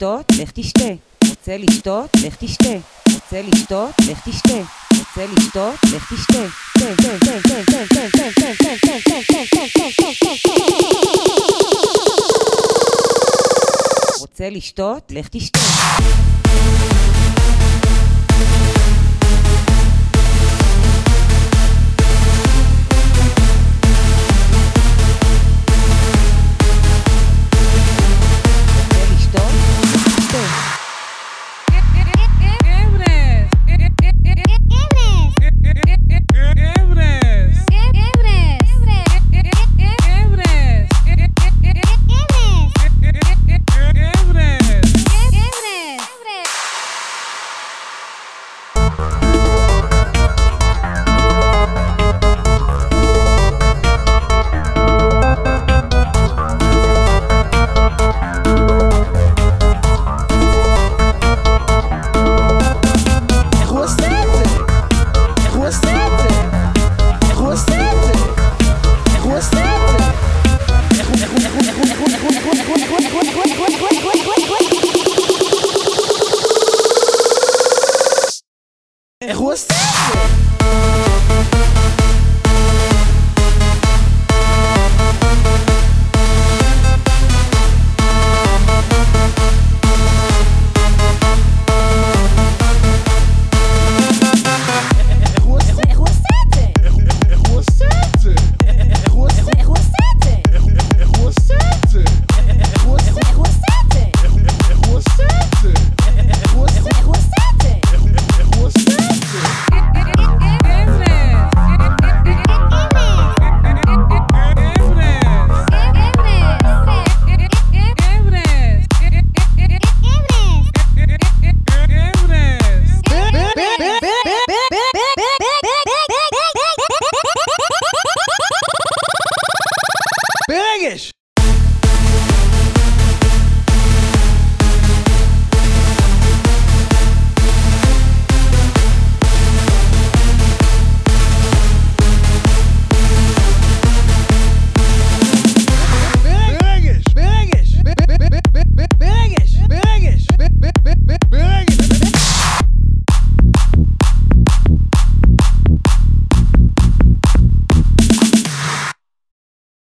לשתות? לך תשתה. רוצה לשתות? לך תשתה. רוצה לשתות? לך תשתה. רוצה לשתות? לך תשתה. רוצה לשתות? לך תשתה. gostando. ברגש.